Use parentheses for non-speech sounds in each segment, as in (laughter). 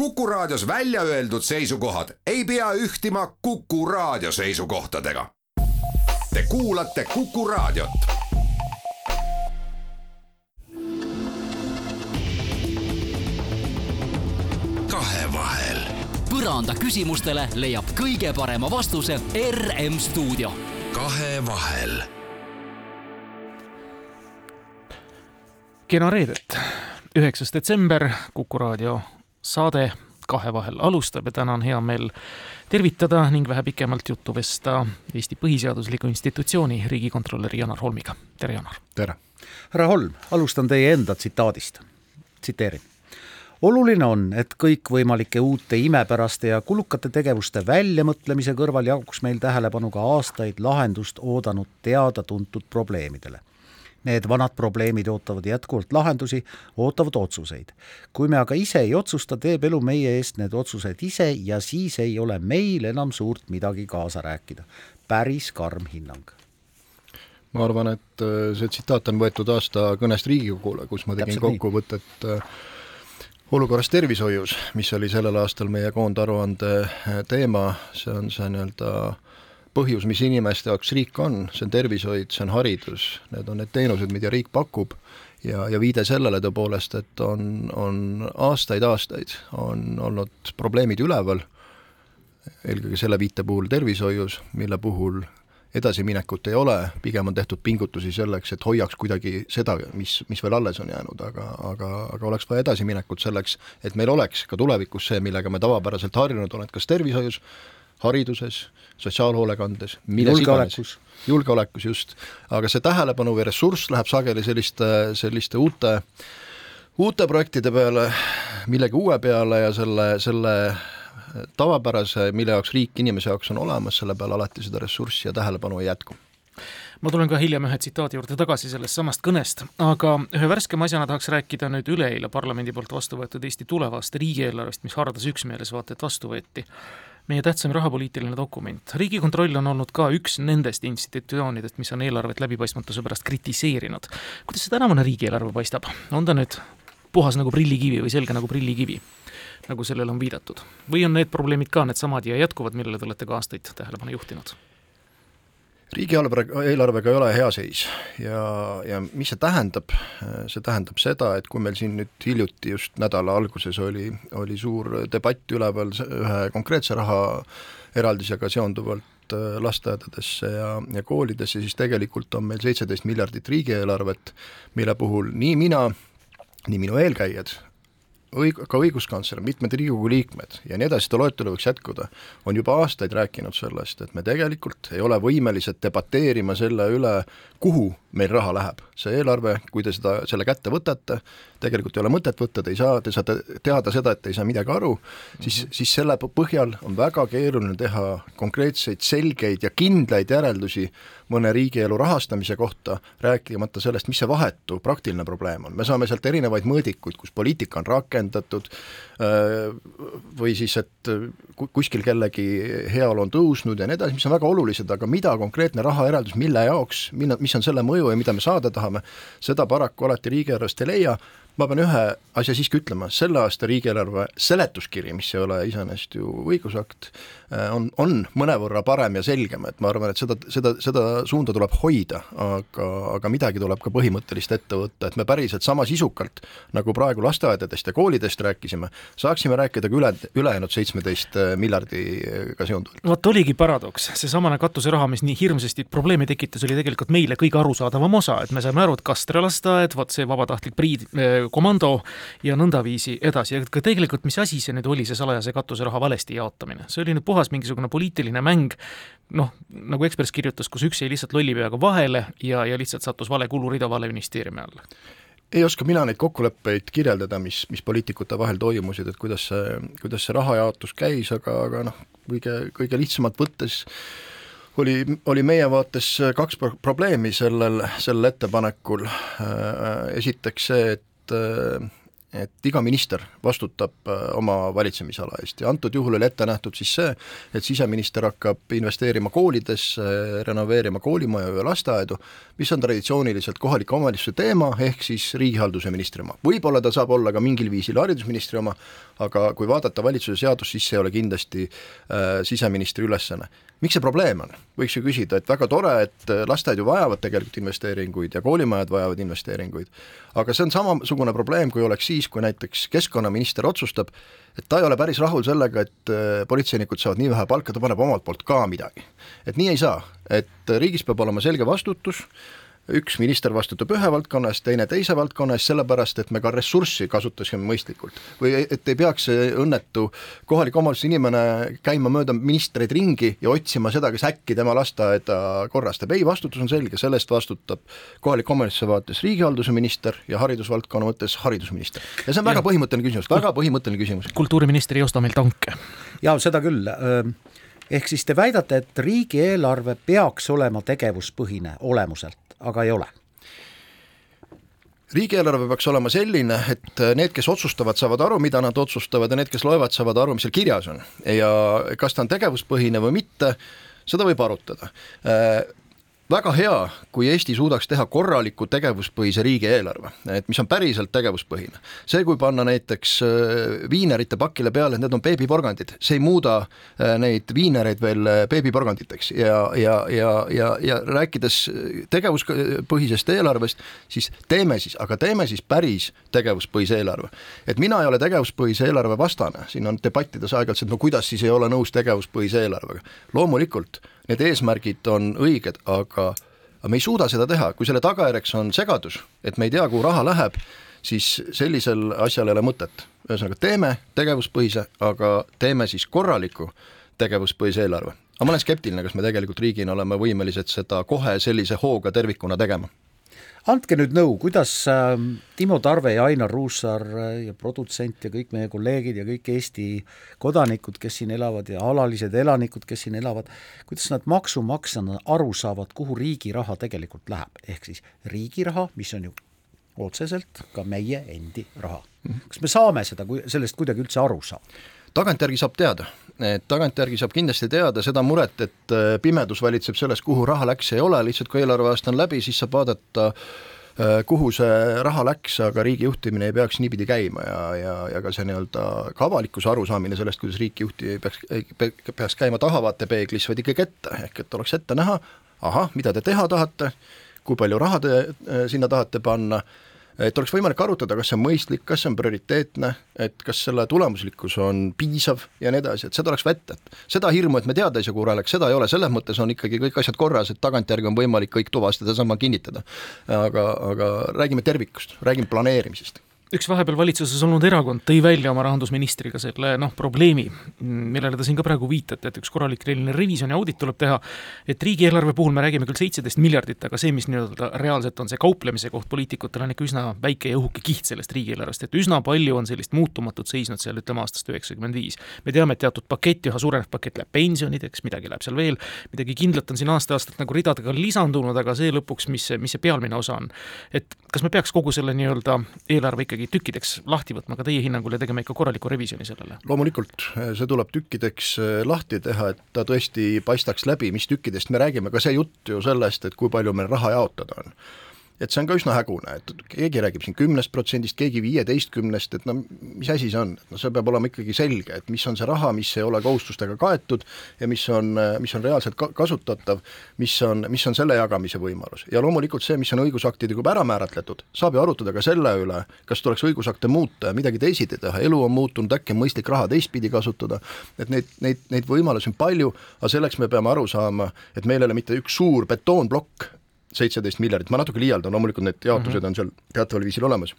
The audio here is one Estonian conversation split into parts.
Kuku Raadios välja öeldud seisukohad ei pea ühtima Kuku Raadio seisukohtadega. Te kuulate Kuku Raadiot. kahevahel. põranda küsimustele leiab kõige parema vastuse RM stuudio. kahevahel. kena reedet, üheksas detsember, Kuku raadio saade Kahevahel alustab ja täna on hea meel tervitada ning vähe pikemalt juttu vesta Eesti Põhiseadusliku Institutsiooni riigikontrolöri Janar Holmiga. tere, Janar! tere! härra Holm, alustan teie enda tsitaadist. tsiteerin. oluline on, et kõikvõimalike uute imepäraste ja kulukate tegevuste väljamõtlemise kõrval jaguks meil tähelepanu ka aastaid lahendust oodanud teada-tuntud probleemidele Need vanad probleemid ootavad jätkuvalt lahendusi, ootavad otsuseid. kui me aga ise ei otsusta, teeb elu meie eest need otsused ise ja siis ei ole meil enam suurt midagi kaasa rääkida. päris karm hinnang ma arvan, et äh, see tsitaat on võetud aasta kõnest Riigikogule, kus ma tegin kokkuvõtet äh, olukorrast tervishoius, mis oli sellel aastal meie koondaruande äh, teema, see on see nii-öelda äh, põhjus, mis inimeste jaoks riik on, see on tervishoid, see on haridus, need on need teenused, mida riik pakub. Ja, ja viide sellele tõepoolest, et on, on aastaid-aastaid on olnud probleemid üleval, eelkõige selle viite puhul tervishoius, mille puhul edasiminekut ei ole, pigem on tehtud pingutusi selleks, et hoiaks kuidagi seda, mis, mis veel alles on jäänud, aga, aga, aga oleks vaja edasiminekut selleks, et meil oleks ka tulevikus see, millega me tavapäraselt harjunud oleme, kas tervishoius, hariduses, sotsiaalhoolekandes, milles iganes. julgeolekus just, aga see tähelepanu või ressurss läheb sageli selliste, selliste uute, uute projektide peale, millegi uue peale ja selle, selle tavapärase, mille jaoks riik inimese jaoks on olemas, selle peale alati seda ressurssi ja tähelepanu ei jätku. Ma tulen ka hiljem ühe tsitaadi juurde tagasi sellest samast kõnest, aga ühe värskema asjana tahaks rääkida nüüd üleeile parlamendi poolt vastu võetud Eesti tulevast riigieelarvest, mis hardas üksmeeles vaata et vastu võeti meie tähtsaim rahapoliitiline dokument. riigikontroll on olnud ka üks nendest institutsioonidest, mis on eelarvet läbipaistmatuse pärast kritiseerinud. kuidas see tänavune riigieelarve paistab, on ta nüüd puhas nagu prillikivi või selge nagu prillikivi, nagu sellele on viidatud? või on need probleemid ka needsamad ja jätkuvad, millele te olete ka aastaid tähelepanu juhtinud? Riigieelarve, eelarvega ei ole hea seis. Ja, ja mis see tähendab, see tähendab seda, et kui meil siin nüüd hiljuti just nädala alguses oli, oli suur debatt üleval ühe konkreetse rahaeraldisega seonduvalt äh, lasteaedadesse ja, ja koolidesse, siis tegelikult on meil seitseteist miljardit riigieelarvet, mille puhul nii mina, nii minu eelkäijad õig-, ka õiguskantsler, mitmed Riigikogu liikmed ja nii edasi, seda loetelu võiks jätkuda, on juba aastaid rääkinud sellest, et me tegelikult ei ole võimelised debateerima selle üle, kuhu meil raha läheb. see eelarve, kui te seda, selle kätte võtate, tegelikult ei ole mõtet võtta, te ei saa, te saate teada seda, et te ei saa midagi aru, siis mm, -hmm. siis selle põhjal on väga keeruline teha konkreetseid, selgeid ja kindlaid järeldusi mõne riigielu rahastamise kohta, rääkimata sellest, mis see vahetu praktiline probleem on, me saame sealt erinevaid mõõdikuid, kus poliitika on rakendatud, äh, või siis, et kuskil kellegi heaolu on tõusnud ja nii edasi, mis on väga olulised, aga mida konkreetne rahaeraldus, mille jaoks, mille, mis on selle mõju ja mida me saada tahame, seda paraku alati riigieelarvest ei leia. ma pean ühe asja siiski ütlema, selle aasta riigieelarve seletuskiri, mis ei ole iseenesest ju õigusakt, äh, on, on mõnevõrra parem ja selgem, et ma arvan, et seda, seda, seda suunda tuleb hoida, aga, aga midagi tuleb ka põhimõttelist ette võtta, et me päriselt sama sisukalt, nagu praegu lasteaedadest ja koolidest rääkisime, saaksime rääkida ka üle, ülejäänud seitsmeteist äh, miljardiga seonduvalt. vot oligi paradoks, seesamane katuseraha, mis nii hirmsasti probleeme tekitas, oli tegelikult meile kõige arusaadavam osa, et me saime aru, et Kastre lasteaed, vot see vabatahtlik priid, äh, komando ja nõndaviisi edasi, et ka tegelikult, mis asi see nüüd oli, see salajase katuseraha valesti jaotamine, see oli nüüd puhas mingisugune poliitiline mäng, noh, nagu Ekspress kirjutas, kus üks jäi lihtsalt lolli peaga vahele ja, ja lihtsalt sattus vale kulurida vale ministeeriumi alla. Ei oska mina neid kokkuleppeid kirjeldada, mis, mis poliitikute vahel toimusid, et kuidas see, kuidas see rahajaotus käis, aga, aga noh, kõige, kõige lihtsamalt võttes oli, oli meie vaates kaks pro probleemi sellel, sellel ettepanekul, esiteks see, et et iga minister vastutab äh, oma valitsemisala eest ja antud juhul oli ette nähtud siis see, et siseminister hakkab investeerima koolidesse, renoveerima koolimaju ja lasteaedu, mis on traditsiooniliselt kohaliku omavalitsuse teema, ehk siis riigihalduse ministri oma. võib-olla ta saab olla ka mingil viisil haridusministri oma, aga kui vaadata valitsuse seadust, siis see ei ole kindlasti äh, siseministri ülesanne miks see probleem on, võiks ju küsida, et väga tore, et lasteaed ju vajavad tegelikult investeeringuid ja koolimajad vajavad investeeringuid, aga see on samasugune probleem, kui oleks siis, kui näiteks keskkonnaminister otsustab, et ta ei ole päris rahul sellega, et äh, politseinikud saavad nii vähe palka, ta paneb omalt poolt ka midagi. et nii ei saa, et riigis peab olema selge vastutus, üks minister vastutab ühe valdkonna eest, teine teise valdkonna eest, sellepärast et me ka ressurssi kasutasime mõistlikult. või et ei peaks see õnnetu kohaliku omavalitsuse inimene käima mööda ministreid ringi ja otsima seda, kes äkki tema lasteaeda korrastab, ei, vastutus on selge, selle eest vastutab kohaliku omavalitsuse vaates riigihalduse minister ja haridusvaldkonna mõttes haridusminister. ja see on väga ja. põhimõtteline küsimus, väga põhimõtteline küsimus. kultuuriminister ei osta meil tanke. jaa, seda küll ehk siis te väidate, et riigieelarve peaks olema tegevuspõhine olemuselt, aga ei ole? riigieelarve peaks olema selline, et need, kes otsustavad, saavad aru, mida nad otsustavad ja need, kes loevad, saavad aru, mis seal kirjas on. ja kas ta on tegevuspõhine või mitte, seda võib arutada väga hea, kui Eesti suudaks teha korraliku tegevuspõhise riigieelarve, et mis on päriselt tegevuspõhine. see, kui panna näiteks äh, viinerite pakile peale, et need on beebiporgandid, see ei muuda äh, neid viinereid veel äh, beebiporganditeks ja, ja, ja, ja, ja rääkides tegevuspõhisest eelarvest, siis teeme siis, aga teeme siis päris tegevuspõhise eelarve. et mina ei ole tegevuspõhise eelarve vastane, siin on debattides aeg-ajalt, et no kuidas siis ei ole nõus tegevuspõhise eelarvega. loomulikult need eesmärgid on õiged, aga aga me ei suuda seda teha, kui selle tagajärjeks on segadus, et me ei tea, kuhu raha läheb, siis sellisel asjal ei ole mõtet. ühesõnaga, teeme tegevuspõhise, aga teeme siis korraliku tegevuspõhise eelarve. aga ma olen skeptiline, kas me tegelikult riigina oleme võimelised seda kohe sellise hooga tervikuna tegema andke nüüd nõu, kuidas ähm, Timo Tarve ja Ainar Ruussaar ja produtsent ja kõik meie kolleegid ja kõik Eesti kodanikud, kes siin elavad ja alalised elanikud, kes siin elavad, kuidas nad maksumaksjana aru saavad, kuhu riigi raha tegelikult läheb, ehk siis riigi raha, mis on ju otseselt ka meie endi raha. kas me saame seda, sellest kuidagi üldse aru saada? Tagantjärgi saab teada, et tagantjärgi saab kindlasti teada seda muret, et äh, pimedus valitseb selles, kuhu raha läks, ei ole, lihtsalt kui eelarveaasta on läbi, siis saab vaadata äh, kuhu see raha läks, aga riigi juhtimine ei peaks niipidi käima ja, ja, ja ka see nii-öelda ka avalikkuse arusaamine sellest, kuidas riiki juhti ei peaks, peaks käima tahavaatepeeglis, vaid ikkagi ette, ehk et oleks ette näha, ahah, mida te teha tahate, kui palju raha te äh, sinna tahate panna et oleks võimalik arutada, kas see on mõistlik, kas see on prioriteetne, et kas selle tulemuslikkus on piisav ja nii edasi, et seda oleks vett, et seda hirmu, et me teada ei saa, kuhu läks, seda ei ole, selles mõttes on ikkagi kõik asjad korras, et tagantjärgi on võimalik kõik tuvastada, sama kinnitada. aga, aga räägime tervikust, räägime planeerimisest üks vahepeal valitsuses olnud erakond tõi välja oma rahandusministriga selle noh, probleemi, millele te siin ka praegu viitate, et üks korralik selline revisjoni audit tuleb teha, et riigieelarve puhul me räägime küll seitseteist miljardit, aga see, mis nii-öelda reaalselt on see kauplemise koht poliitikutel, on ikka üsna väike ja õhuke kiht sellest riigieelarvest, et üsna palju on sellist muutumatut seisnud seal, ütleme aastast üheksakümmend viis. me teame, et teatud pakett, üha suurenev pakett läheb pensionideks, midagi läheb seal veel, midagi kindlat on siin aasta-aastalt nagu ridadega lisandunud, aga see lõpuks, mis see, mis see pealmine osa on. et kas me peaks kogu selle nii-öelda eelarve ikkagi ikkagi tükkideks lahti võtma ka teie hinnangul ja tegema ikka korraliku revisjoni sellele? loomulikult, see tuleb tükkideks eh, lahti teha, et ta tõesti paistaks läbi, mis tükkidest me räägime, ka see jutt ju sellest, et kui palju meil raha jaotada on et see on ka üsna hägune, et keegi räägib siin kümnest protsendist, keegi viieteistkümnest, et no mis asi see on, no see peab olema ikkagi selge, et mis on see raha, mis ei ole kohustustega kaetud ja mis on, mis on reaalselt ka kasutatav, mis on, mis on selle jagamise võimalus. ja loomulikult see, mis on õigusaktidega juba ära määratletud, saab ju arutada ka selle üle, kas tuleks õigusakte muuta ja midagi teisiti teha, elu on muutunud, äkki on mõistlik raha teistpidi kasutada, et neid, neid, neid võimalusi on palju, aga selleks me peame aru saama, et meil ei ole mitte üks suur betoonplokk, seitseteist miljardit, ma natuke liialdan, loomulikult need jaotused mm -hmm. on seal teataval viisil olemas,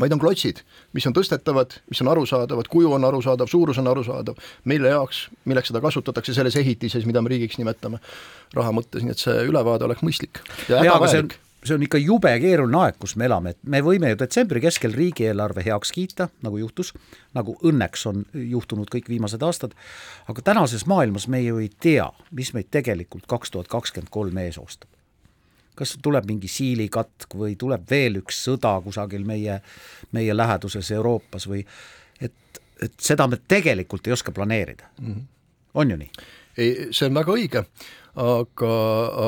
vaid on klotsid, mis on tõstetavad, mis on arusaadavad, kuju on arusaadav, suurus on arusaadav, mille jaoks, milleks seda kasutatakse selles ehitises, mida me riigiks nimetame raha mõttes, nii et see ülevaade oleks mõistlik ja hädavajalik. see on ikka jube keeruline aeg, kus me elame, et me võime ju detsembri keskel riigieelarve heaks kiita, nagu juhtus, nagu õnneks on juhtunud kõik viimased aastad, aga tänases maailmas me ju ei tea, mis meid tegelikult kaks tuhat kakskümmend kolm ees oostab kas tuleb mingi siilikatk või tuleb veel üks sõda kusagil meie, meie läheduses Euroopas või et, et seda me tegelikult ei oska planeerida mm. -hmm. on ju nii? ei, see on väga õige aga,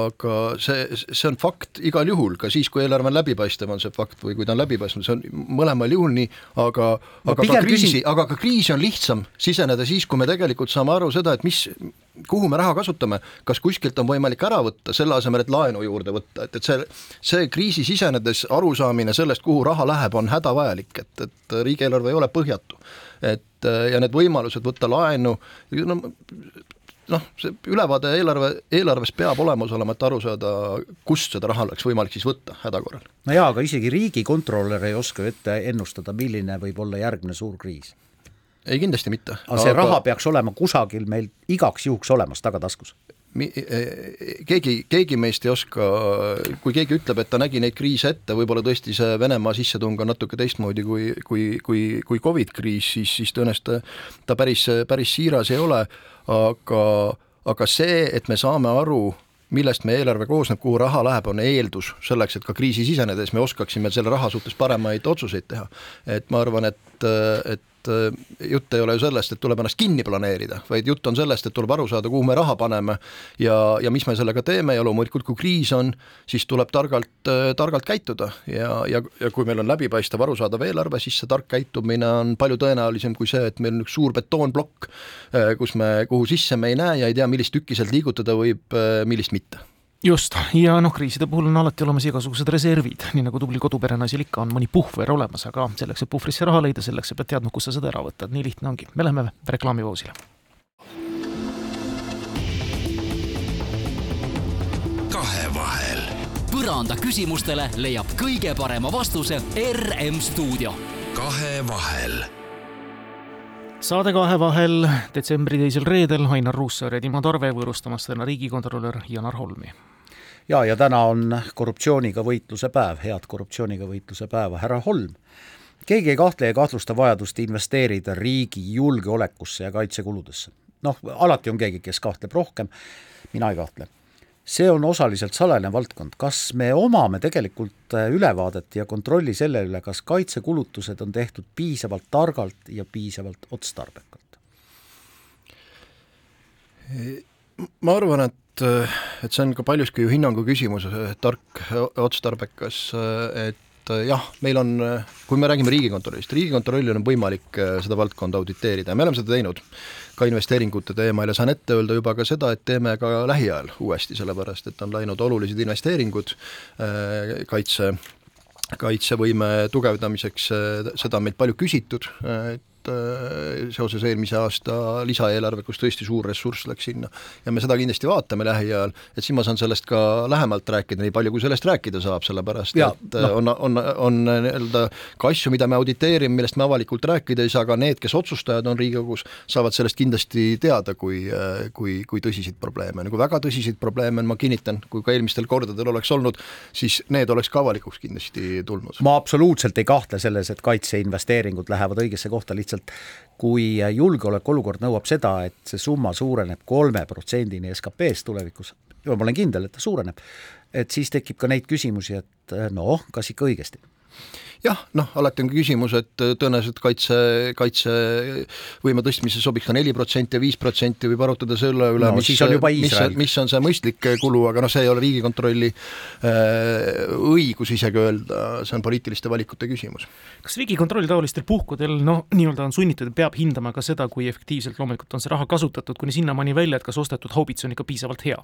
aga see, see on fakt igal juhul, ka siis, kui eelarve on läbipaistev, on see fakt või kui ta on läbipaistev, see on mõlemal juhul nii, aga no, aga ka kriisi küsin..., aga ka kriisi on lihtsam siseneda siis, kui me tegelikult saame aru seda, et mis, kuhu me raha kasutame, kas kuskilt on võimalik ära võtta, selle asemel, et laenu juurde võtta, et, et see, see kriisi sisenedes arusaamine sellest, kuhu raha läheb, on hädavajalik, et, et riigieelarve ei ole põhjatu. et ja need võimalused võtta laenu, no noh, see ülevaade eelarve, eelarves peab olemas olema, et aru saada, kust seda raha oleks võimalik siis võtta häda korral. no jaa, aga isegi riigikontrolör ei oska ette ennustada, milline võib olla järgmine suur kriis. ei, kindlasti mitte. aga see raha peaks olema kusagil meil igaks juhuks olemas tagataskus e, e, keegi, keegi meist ei oska, kui keegi ütleb, et ta nägi neid kriise ette, võib-olla tõesti see Venemaa sissetung on natuke teistmoodi kui, kui, kui, kui Covid kriis, siis, siis tõenäoliselt ta päris, päris siiras ei ole aga, aga see, et me saame aru, millest meie eelarve koosneb, kuhu raha läheb, on eeldus selleks, et ka kriisi sisenedes me oskaksime selle raha suhtes paremaid otsuseid teha. et ma arvan, et, et et äh, jutt ei ole ju sellest, et tuleb ennast kinni planeerida, vaid jutt on sellest, et tuleb aru saada, kuhu me raha paneme. Ja, ja mis me sellega teeme ja loomulikult, kui kriis on, siis tuleb targalt, äh, targalt käituda. Ja, ja, ja kui meil on läbipaistev, arusaadav eelarve, siis see tark käitumine on palju tõenäolisem kui see, et meil on üks suur betoonplokk, äh, kus me, kuhu sisse me ei näe ja ei tea, millist tükki sealt liigutada võib, millist mitte just, ja noh, kriiside puhul on alati olemas igasugused reservid, nii nagu tubli koduperenaisel ikka on mõni puhver olemas, aga selleks, et puhvrisse raha leida, selleks sa pead teadma, kust sa seda ära võtad, nii lihtne ongi. me läheme reklaamipausile. kahevahel. põranda küsimustele leiab kõige parema vastuse RM stuudio. kahevahel saade Kahevahel detsembri teisel reedel Ainar Ruussaar ja Timo Tarve võõrustamas täna riigikontrolör Janar Holmi. ja, ja täna on korruptsiooniga võitluse päev, head korruptsiooniga võitluse päeva, härra Holm. keegi ei kahtle ja kahtlusta vajadust investeerida riigi julgeolekusse ja kaitsekuludesse. noh, alati on keegi, kes kahtleb rohkem, mina ei kahtle see on osaliselt salajane valdkond, kas me omame tegelikult äh, ülevaadet ja kontrolli selle üle, kas kaitsekulutused on tehtud piisavalt targalt ja piisavalt otstarbekalt? ma arvan, et, et see on ka paljuski ju hinnangu küsimus, tark, otstarbekas, et jah, meil on, kui me räägime Riigikontrollist, Riigikontrollil on võimalik seda valdkonda auditeerida ja me oleme seda teinud. Ka investeeringute teemal ja saan ette öelda juba ka seda, et teeme ka lähiajal uuesti, sellepärast et on läinud olulised investeeringud äh, kaitse, kaitsevõime tugevdamiseks, äh, seda on meilt palju küsitud, et Äh, seoses eelmise aasta lisaeelarve, kus tõesti suur ressurss läks sinna. ja me seda kindlasti vaatame lähiajal, et siis ma saan sellest ka lähemalt rääkida, nii palju kui sellest rääkida saab, sellepärast ja, et no. on, on, on nii-öelda ka asju, mida me auditeerime, millest me avalikult rääkida ei saa, aga need, kes otsustajad on Riigikogus, saavad sellest kindlasti teada, kui, kui, kui tõsiseid probleeme on, kui väga tõsiseid probleeme on, ma kinnitan, kui ka eelmistel kordadel oleks olnud, siis need oleks ka avalikuks kindlasti tulnud. ma absoluutselt ei kahtle selles, et kaitseinvesteeringud lähevad õigesse kohta, lihtsalt lihtsalt kui julgeolekuolukord nõuab seda, et see summa suureneb kolme protsendini SKP-st tulevikus, ma olen kindel, et ta suureneb, et siis tekib ka neid küsimusi, et noh, kas ikka õigesti jah, noh, alati on küsimus, et äh, tõenäoliselt kaitse, kaitsevõime tõstmise sobiks ka neli protsenti ja viis protsenti, võib arutada selle üle no,, mis, mis, mis on see mõistlik kulu, aga noh, see ei ole Riigikontrolli äh, õigus isegi öelda, see on poliitiliste valikute küsimus. kas Riigikontroll taolistel puhkudel noh, nii-öelda on sunnitud, peab hindama ka seda, kui efektiivselt loomulikult on see raha kasutatud, kuni sinnamaani välja, et kas ostetud haubits on ikka piisavalt hea?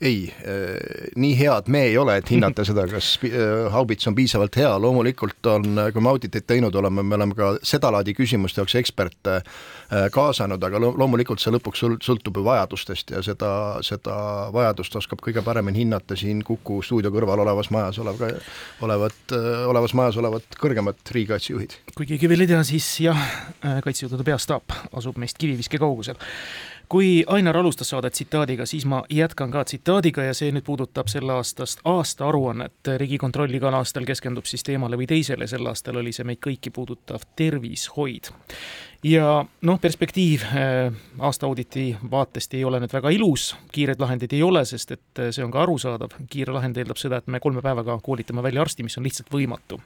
Ei, äh, nii head me ei ole, et hinnata (laughs) seda, kas äh, haubits on piisavalt hea, loomulikult on, kui me auditeid teinud oleme, me oleme ka sedalaadi küsimuste jaoks eksperte äh, kaasanud, aga loomulikult see lõpuks sõltub ju vajadustest ja seda, seda vajadust oskab kõige paremini hinnata siin Kuku stuudio kõrval olevas majas olev, olevat, olevas majas olevad kõrgemad riigikaitsejuhid. kui keegi veel ei tea, siis jah, Kaitsejõudude Peastaap asub meist kiviviske kaugusel kui Ainar alustas saadet tsitaadiga, siis ma jätkan ka tsitaadiga ja see nüüd puudutab selle aastast aastaaruannet. riigikontroll igal aastal keskendub siis teemale või teisele, sel aastal oli see meid kõiki puudutav tervishoid. ja noh, perspektiiv äh, aastaauditi vaatest ei ole nüüd väga ilus, kiireid lahendeid ei ole, sest et äh, see on ka arusaadav, kiire lahend eeldab seda, et me kolme päevaga koolitame välja arsti, mis on lihtsalt võimatu.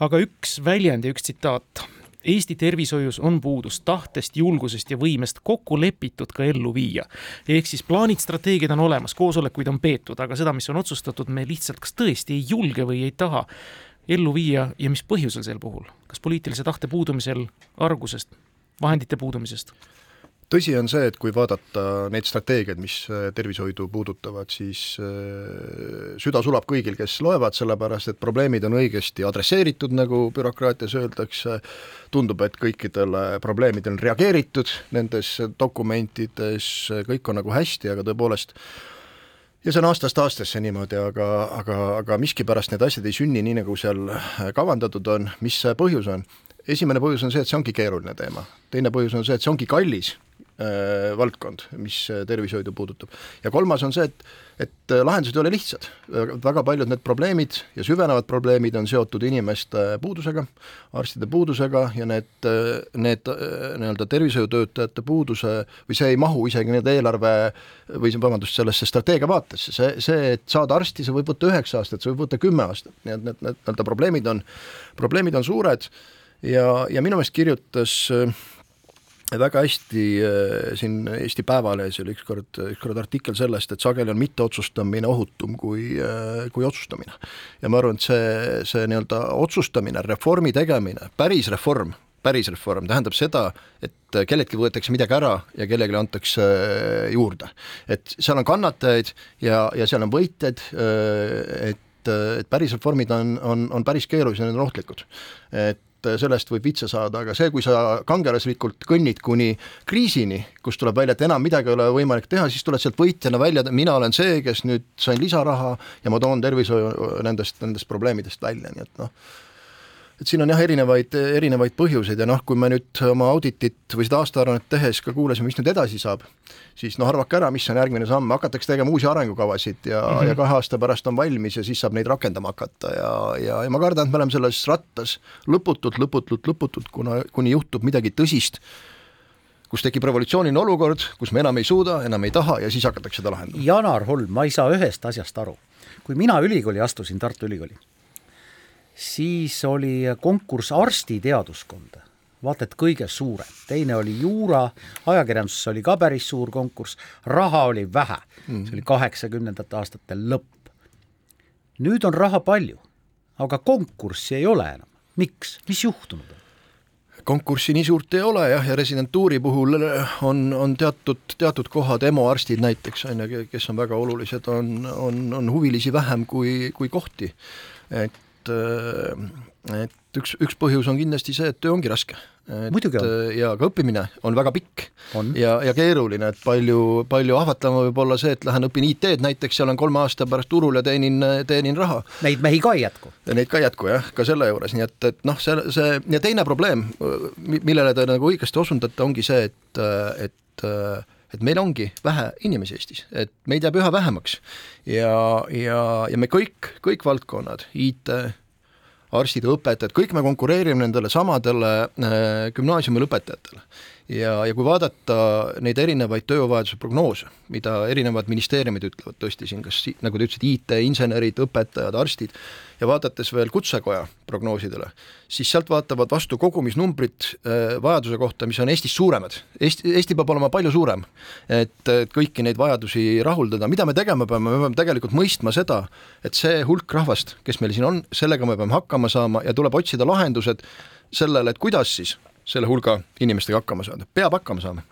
aga üks väljend ja üks tsitaat Eesti tervishoius on puudus tahtest, julgusest ja võimest kokku lepitud ka ellu viia. ehk siis plaanid, strateegiad on olemas, koosolekuid on peetud, aga seda, mis on otsustatud, me lihtsalt kas tõesti ei julge või ei taha ellu viia ja mis põhjusel sel puhul, kas poliitilise tahte puudumisel, argusest, vahendite puudumisest? Tõsi on see, et kui vaadata neid strateegiaid, mis äh, tervishoidu puudutavad, siis äh, süda sulab kõigil, kes loevad, sellepärast et probleemid on õigesti adresseeritud, nagu bürokraatias öeldakse, tundub, et kõikidele probleemidele on reageeritud nendes dokumentides, kõik on nagu hästi, aga tõepoolest ja see on aastast aastasse niimoodi, aga, aga, aga miskipärast need asjad ei sünni nii, nagu seal kavandatud on, mis see põhjus on? esimene põhjus on see, et see ongi keeruline teema, teine põhjus on see, et see ongi kallis. äh, valdkond, mis äh, tervishoidu puudutab. ja kolmas on see, et, et äh, lahendused ei ole lihtsad. väga paljud need probleemid ja süvenevad probleemid on seotud inimeste puudusega, arstide puudusega ja need, äh, need nii-öelda tervishoiutöötajate puuduse või see ei mahu isegi nii-öelda eelarve või vabandust, sellesse strateegia vaatesse, see, see, et saada arsti, see võib võtta üheksa aastat, see võib võtta kümme aastat, nii et need, need nii-öelda probleemid on, probleemid on suured ja, ja minu meelest kirjutas äh, väga hästi äh, siin Eesti Päevalehes oli ükskord, ükskord artikkel sellest, et sageli on mitteotsustamine ohutum kui, äh, kui otsustamine. ja ma arvan, et see, see nii-öelda otsustamine, reformi tegemine, päris reform, päris reform tähendab seda, et kelleltki võetakse midagi ära ja kellelegi antakse juurde. et seal on kannatajaid ja, ja seal on võitjaid, et et päris reformid on, on, on päris keerulised ja need on ohtlikud. et et sellest võib vitsa saada, aga see, kui sa kangelaslikult kõnnid kuni kriisini, kus tuleb välja, et enam midagi ei ole võimalik teha, siis tuled sealt võitjana välja, mina olen see, kes nüüd sain lisaraha ja ma toon tervishoiu nendest, nendest probleemidest välja, nii et noh, et siin on jah, erinevaid, erinevaid põhjuseid ja noh, kui me nüüd oma auditit või seda aastaaruannet tehes ka kuulasime, mis nüüd edasi saab, siis noh, arvake ära, mis on järgmine samm, hakatakse tegema uusi arengukavasid ja mm, -hmm. ja kahe aasta pärast on valmis ja siis saab neid rakendama hakata ja, ja, ja ma kardan, et me oleme selles rattas lõputult, lõputult, lõputult, kuna, kuni juhtub midagi tõsist, kus tekib revolutsiooniline olukord, kus me enam ei suuda, enam ei taha ja siis hakatakse seda lahendama. Janar Holm, ma ei saa ühest asjast aru. kui mina ülikooli astusin, Tartu Ülikooli siis oli konkurss arstiteaduskonda, vaata et kõige suurem, teine oli juura, ajakirjanduses oli ka päris suur konkurss, raha oli vähe mm., see oli kaheksakümnendate aastate lõpp. nüüd on raha palju, aga konkurssi ei ole enam, miks, mis juhtunud on? konkurssi nii suurt ei ole jah, ja residentuuri puhul on, on teatud, teatud kohad, EMO arstid näiteks, on ju, kes on väga olulised, on, on, on huvilisi vähem kui, kui kohti. et et, et üks, üks põhjus on kindlasti see, et töö ongi raske. muidugi on. ja ka õppimine on väga pikk on. ja, ja keeruline, et palju, palju ahvatlevam võib olla see, et lähen õpin IT-d näiteks, seal on kolme aasta pärast turul ja teenin, teenin raha. Neid mehi ka ei jätku. Neid ka ei jätku jah, ka selle juures, nii et, et noh, see, see ja teine probleem, millele te nagu õigesti osundate, ongi see, et, et et meil ongi vähe inimesi Eestis, et meid jääb üha vähemaks. Ja, ja, ja me kõik, kõik valdkonnad, IT, arstid, õpetajad, kõik me konkureerime nendele samadele äh, gümnaasiumi lõpetajatele ja, ja kui vaadata neid erinevaid tööjõuvajaduse prognoose, mida erinevad ministeeriumid ütlevad tõesti siin, kas nagu te ütlesite, IT-insenerid, õpetajad, arstid, ja vaadates veel Kutsekoja prognoosidele, siis sealt vaatavad vastu kogumisnumbrid äh, vajaduse kohta, mis on Eestis suuremad. Eesti, Eesti peab olema palju suurem, et kõiki neid vajadusi rahuldada, mida me tegema peame, me peame tegelikult mõistma seda, et see hulk rahvast, kes meil siin on, sellega me peame hakkama saama ja tuleb otsida lahendused sellele, et kuidas siis selle hulga inimestega hakkama saada, peab hakkama saama.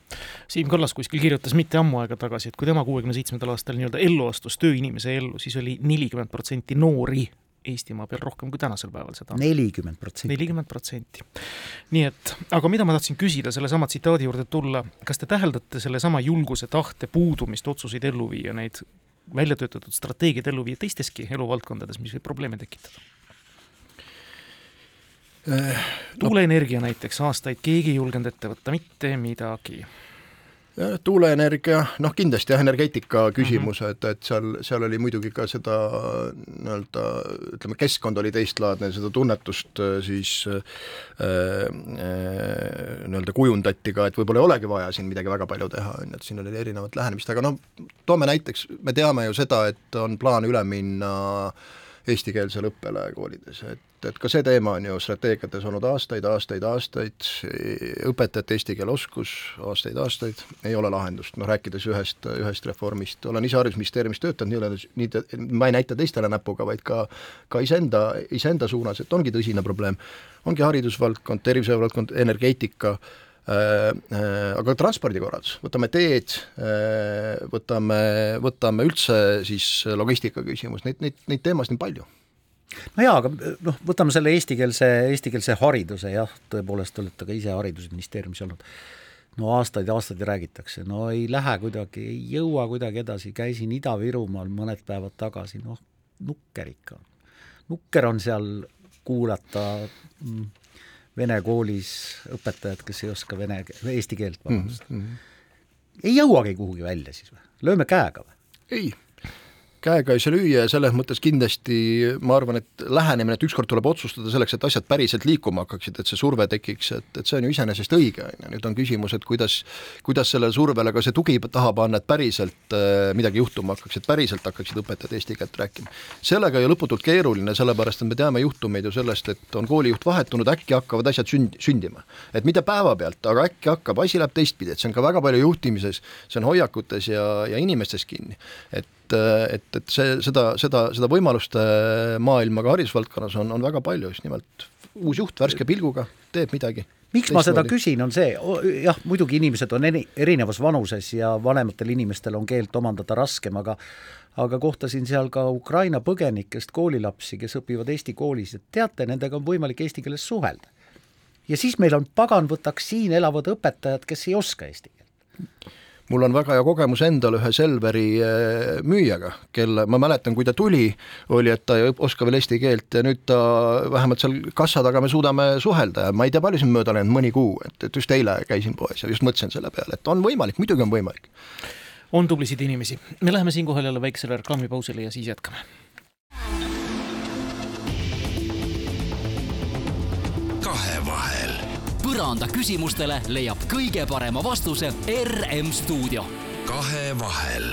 Siim Kallas kuskil kirjutas mitte ammu aega tagasi, et kui tema kuuekümne seitsmendal aastal nii-öelda ellu astus, tööinimese ellu, siis oli nelikümmend protsenti noori Eestimaa peal rohkem kui tänasel päeval seda nelikümmend protsenti. nelikümmend protsenti. nii et, aga mida ma tahtsin küsida sellesama tsitaadi juurde tulla, kas te täheldate sellesama julguse, tahte puudumist otsuseid ellu viia, neid välja töötatud strateegiaid ellu viia teisteski eluvaldkondades, mis võib probleeme tekitada? Tuuleenergia näiteks, aastaid keegi ei julgenud ette võtta mitte midagi. tuuleenergia, noh kindlasti jah, energeetika küsimus mm, -hmm. et, et seal, seal oli muidugi ka seda nii-öelda ütleme, keskkond oli teistlaadne, seda tunnetust äh, siis äh, äh, nii-öelda kujundati ka, et võib-olla ei olegi vaja siin midagi väga palju teha, on ju, et siin oli erinevat lähenemist, aga noh, toome näiteks, me teame ju seda, et on plaan üle minna eestikeelsele õppele koolides, et et ka see teema on ju strateegiates olnud aastaid, aastaid, aastaid, õpetajate eesti keele oskus aastaid-aastaid, ei ole lahendust, noh rääkides ühest, ühest reformist, olen ise Haridusministeeriumis töötanud, nii-öelda nii, ma ei näita teistele näpuga, vaid ka ka iseenda, iseenda suunas, et ongi tõsine probleem. ongi haridusvaldkond, tervishoiuvaldkond, energeetika aga transpordikorraldus, võtame teed äh,, võtame, võtame üldse siis logistika küsimus, neid, neid, neid teemasid on palju no jaa, aga noh, võtame selle eestikeelse, eestikeelse hariduse, jah, tõepoolest olete ka ise Haridusministeeriumis olnud, no aastaid ja aastaid räägitakse, no ei lähe kuidagi, ei jõua kuidagi edasi, käisin Ida-Virumaal mõned päevad tagasi, noh, nukker ikka. nukker on seal kuulata mm, vene koolis õpetajad, kes ei oska vene, eesti keelt, vabandust mm. -hmm. ei jõuagi kuhugi välja siis või, lööme käega või? ei käega ei saa lüüa ja selles mõttes kindlasti ma arvan, et lähenemine, et ükskord tuleb otsustada selleks, et asjad päriselt liikuma hakkaksid, et see surve tekiks, et, et see on ju iseenesest õige, on ju, nüüd on küsimus, et kuidas kuidas sellele survele ka see tugi taha panna, et päriselt äh, midagi juhtuma hakkaks, et päriselt hakkaksid õpetajad eesti keelt rääkima. sellega ju lõputult keeruline, sellepärast et me teame juhtumeid ju sellest, et on koolijuht vahetunud, äkki hakkavad asjad sünd-, sündima. et mitte päevapealt, aga äkki hakkab, asi läheb teistpidi, et see on ka väga palju juhtimises, see on hoiakutes ja, ja inimestes kinni. et et, et, et see, seda, seda, seda võimaluste maailma ka haridusvaldkonnas on, on väga palju, just nimelt uus juht värske pilguga teeb midagi. miks ma seda küsin, on see, jah, muidugi inimesed on eri, erinevas vanuses ja vanematel inimestel on keelt omandada raskem, aga aga kohtasin seal ka Ukraina põgenikest koolilapsi, kes õpivad Eesti koolis, et teate, nendega on võimalik eesti keeles suhelda. ja siis meil on, pagan, võtaks siin elavad õpetajad, kes ei oska eesti keelt mul on väga hea kogemus endal ühe Selveri eh, müüjaga, kelle, ma mäletan, kui ta tuli, oli, et ta ei oska veel eesti keelt ja nüüd ta vähemalt seal kassa taga me suudame suhelda ja ma ei tea, palju siin mööda läinud, mõni kuu, et, et just eile käisin poes ja just mõtlesin selle peale, et on võimalik, muidugi on võimalik. on tublisid inimesi, me läheme siinkohal jälle väiksele reklaamipausile ja siis jätkame. Põranda küsimustele leiab kõige parema vastuse RM stuudio. kahevahel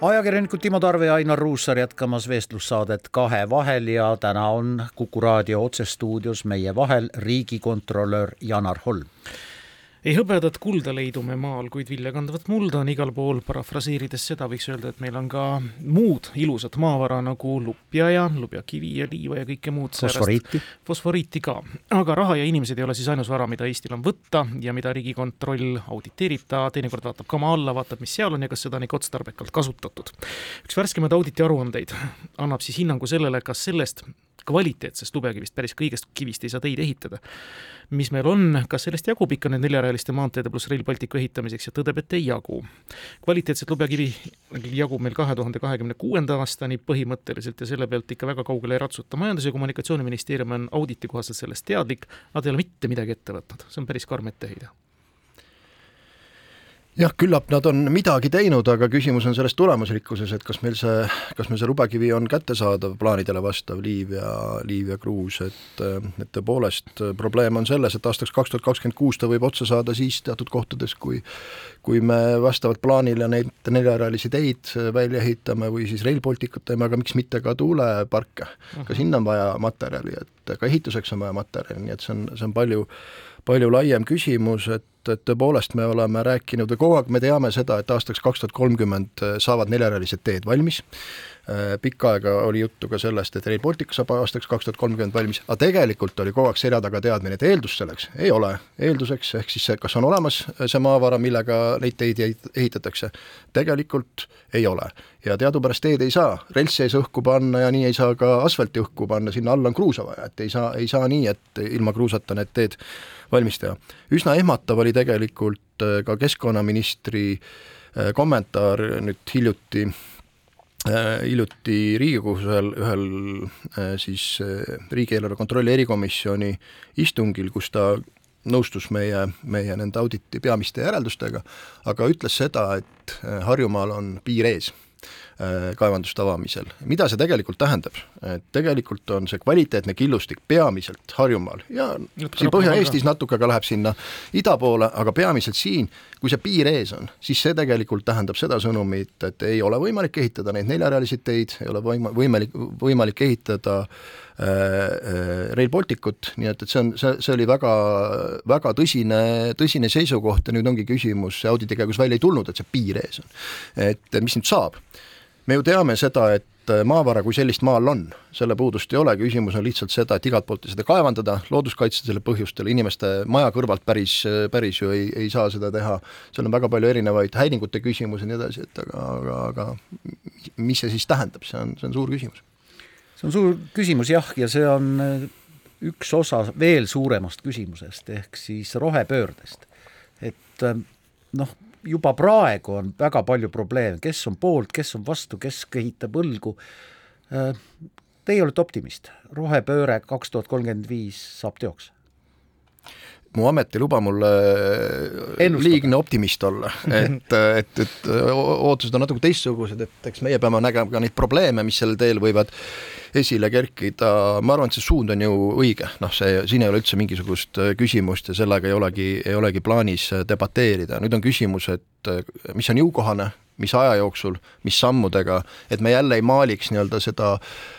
ajakirjanikud Timo Tarve ja Ainar Ruussaar jätkamas vestlussaadet Kahevahel ja täna on Kuku raadio otsestuudios meie vahel riigikontrolör Janar Holm ei hõbedat kulda leidume maal, kuid viljakandvat mulda on igal pool, parafraseerides seda võiks öelda, et meil on ka muud ilusat maavara nagu lupja ja lubjakivi ja liiva ja kõike muud fosforiiti. fosforiiti ka. aga raha ja inimesed ei ole siis ainus vara, mida Eestil on võtta ja mida Riigikontroll auditeerib, ta teinekord vaatab ka maa alla, vaatab, mis seal on ja kas seda on ikka otstarbekalt kasutatud. üks värskemaid auditi aruandeid annab siis hinnangu sellele, kas sellest kvaliteetsest lubjakivist, päris kõigest kivist ei saa teid ehitada. mis meil on, kas sellest jagub ikka need neljarealiste maanteede pluss Rail Balticu ehitamiseks ja tõdeb, et ei jagu. kvaliteetset lubjakivi jagub meil kahe tuhande kahekümne kuuenda aastani põhimõtteliselt ja selle pealt ikka väga kaugele ei ratsuta. majandus- ja Kommunikatsiooniministeerium on auditi kohaselt sellest teadlik, nad ei ole mitte midagi ette võtnud, see on päris karm etteheide jah, küllap nad on midagi teinud, aga küsimus on selles tulemusrikkuses, et kas meil see, kas meil see lubakivi on kättesaadav, plaanidele vastav, liiv ja, liiv ja kruus, et et tõepoolest probleem on selles, et aastaks kaks tuhat kakskümmend kuus ta võib otsa saada siis teatud kohtades, kui kui me vastavalt plaanile neid neljarealisi teid välja ehitame või siis Rail Balticut teeme, aga miks mitte ka tuuleparke, ka mhm. sinna on vaja materjali, et ka ehituseks on vaja materjali, nii et see on, see on palju palju laiem küsimus, et, et tõepoolest me oleme rääkinud või kogu aeg me teame seda, et aastaks kaks tuhat kolmkümmend saavad neljarealised teed valmis, Äh, pikka aega oli juttu ka sellest, et Rail Baltic saab aastaks kaks tuhat kolmkümmend valmis, aga tegelikult oli kogu aeg selja taga teadmine, et eeldus selleks ei ole. eelduseks, ehk siis see, kas on olemas see maavara, millega neid teid ehitatakse, tegelikult ei ole. ja teadupärast teed ei saa, reltsi ei saa õhku panna ja nii ei saa ka asfalti õhku panna, sinna alla on kruusa vaja, et ei saa, ei saa nii, et ilma kruusata need teed valmis teha. üsna ehmatav oli tegelikult äh, ka keskkonnaministri äh, kommentaar nüüd hiljuti Äh, hiljuti Riigikogus ühel, ühel siis riigieelarve kontrolli erikomisjoni istungil, kus ta nõustus meie, meie nende auditi peamiste järeldustega, aga ütles seda, et Harjumaal on piir ees kaevanduste avamisel. mida see tegelikult tähendab? et tegelikult on see kvaliteetne killustik peamiselt Harjumaal ja siin Põhja-Eestis natuke ka läheb sinna ida poole, aga peamiselt siin, kui see piir ees on, siis see tegelikult tähendab seda sõnumit, et ei ole võimalik ehitada neid neljarealisi teid, ei ole võima-, võimalik, võimalik ehitada äh, äh, Rail Balticut, nii et, et see on, see, see oli väga, väga tõsine, tõsine seisukoht ja nüüd ongi küsimus, auditi käigus välja ei tulnud, et see piir ees on. et mis nüüd saab? Me ju teame seda, et äh, maavara kui sellist maal on, selle puudust ei ole, küsimus on lihtsalt seda, et igalt poolt seda kaevandada, looduskaitselistel põhjustel, inimeste maja kõrvalt päris, päris ju ei, ei saa seda teha, seal on väga palju erinevaid häiringute küsimusi ja nii edasi, et aga, aga, aga mis see siis tähendab, see on, see on suur küsimus. see on suur küsimus jah, ja see on äh, üks osa veel suuremast küsimusest, ehk siis rohepöördest. et äh, noh, juba praegu on väga palju probleeme, kes on poolt, kes on vastu, kes kehitab õlgu. Äh, teie olete optimist, rohepööre kaks tuhat kolmkümmend viis saab teoks? mu amet ei luba mulle Ennustada. liigne optimist olla, (laughs) et, et, et ootused on natuke teistsugused, et eks meie peame nägema ka neid probleeme, mis sel teel võivad esile kerkida, ma arvan, et see suund on ju õige, noh, see, siin ei ole üldse mingisugust küsimust ja sellega ei olegi, ei olegi plaanis debateerida, nüüd on küsimus, et mis on jõukohane, mis aja jooksul, mis sammudega, et me jälle ei maaliks nii-öelda seda äh,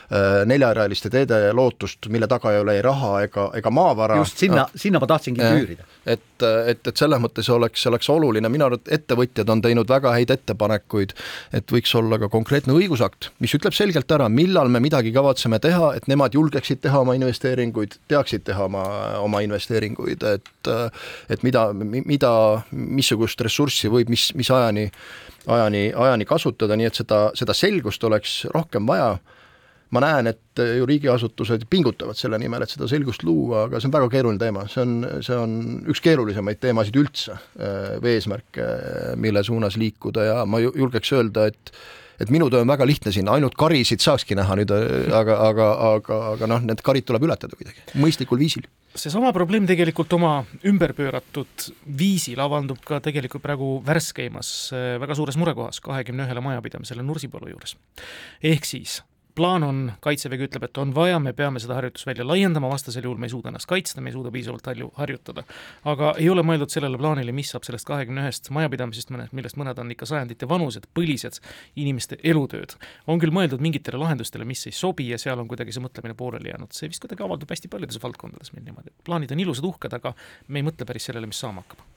neljarealiste teede lootust, mille taga ei ole ei raha ega, ega maavara. just sinna no., sinna ma tahtsingi küürida et, et, et selles mõttes oleks, oleks oluline, minu arvates ettevõtjad on teinud väga häid ettepanekuid, et võiks olla ka konkreetne õigusakt, mis ütleb selgelt ära, millal me midagi kavatseme teha, et nemad julgeksid teha oma investeeringuid, teaksid teha oma, oma investeeringuid, et et mida, mida, missugust ressurssi võib mis, mis ajani, ajani, ajani kasutada, nii et seda, seda selgust oleks rohkem vaja ma näen, et ju riigiasutused pingutavad selle nimel, et seda selgust luua, aga see on väga keeruline teema, see on, see on üks keerulisemaid teemasid üldse äh, või eesmärke, mille suunas liikuda. Ja ma julgeks öelda, et et minu töö on väga lihtne siin, ainult karisid saakski näha nüüd, aga, aga, aga, aga noh, need karid tuleb ületada kuidagi, mõistlikul viisil. Seesama probleem tegelikult oma ümberpööratud viisil avaldub ka tegelikult praegu värskeimas äh, väga suures murekohas, kahekümne ühele majapidamisele Nursipalu juures. ehk siis plaan on, Kaitsevägi ütleb, et on vaja, me peame seda harjutusvälja laiendama, vastasel juhul me ei suuda ennast kaitsta, me ei suuda piisavalt palju harjutada. aga ei ole mõeldud sellele plaanile, mis saab sellest kahekümne ühest majapidamisest, mõned, millest mõned on ikka sajandite vanused, põlised inimeste elutööd. on küll mõeldud mingitele lahendustele, mis ei sobi ja seal on kuidagi see mõtlemine pooleli jäänud, see vist kuidagi avaldub hästi paljudes valdkondades meil niimoodi, et plaanid on ilusad, uhked, aga me ei mõtle päris sellele, mis saama hakkab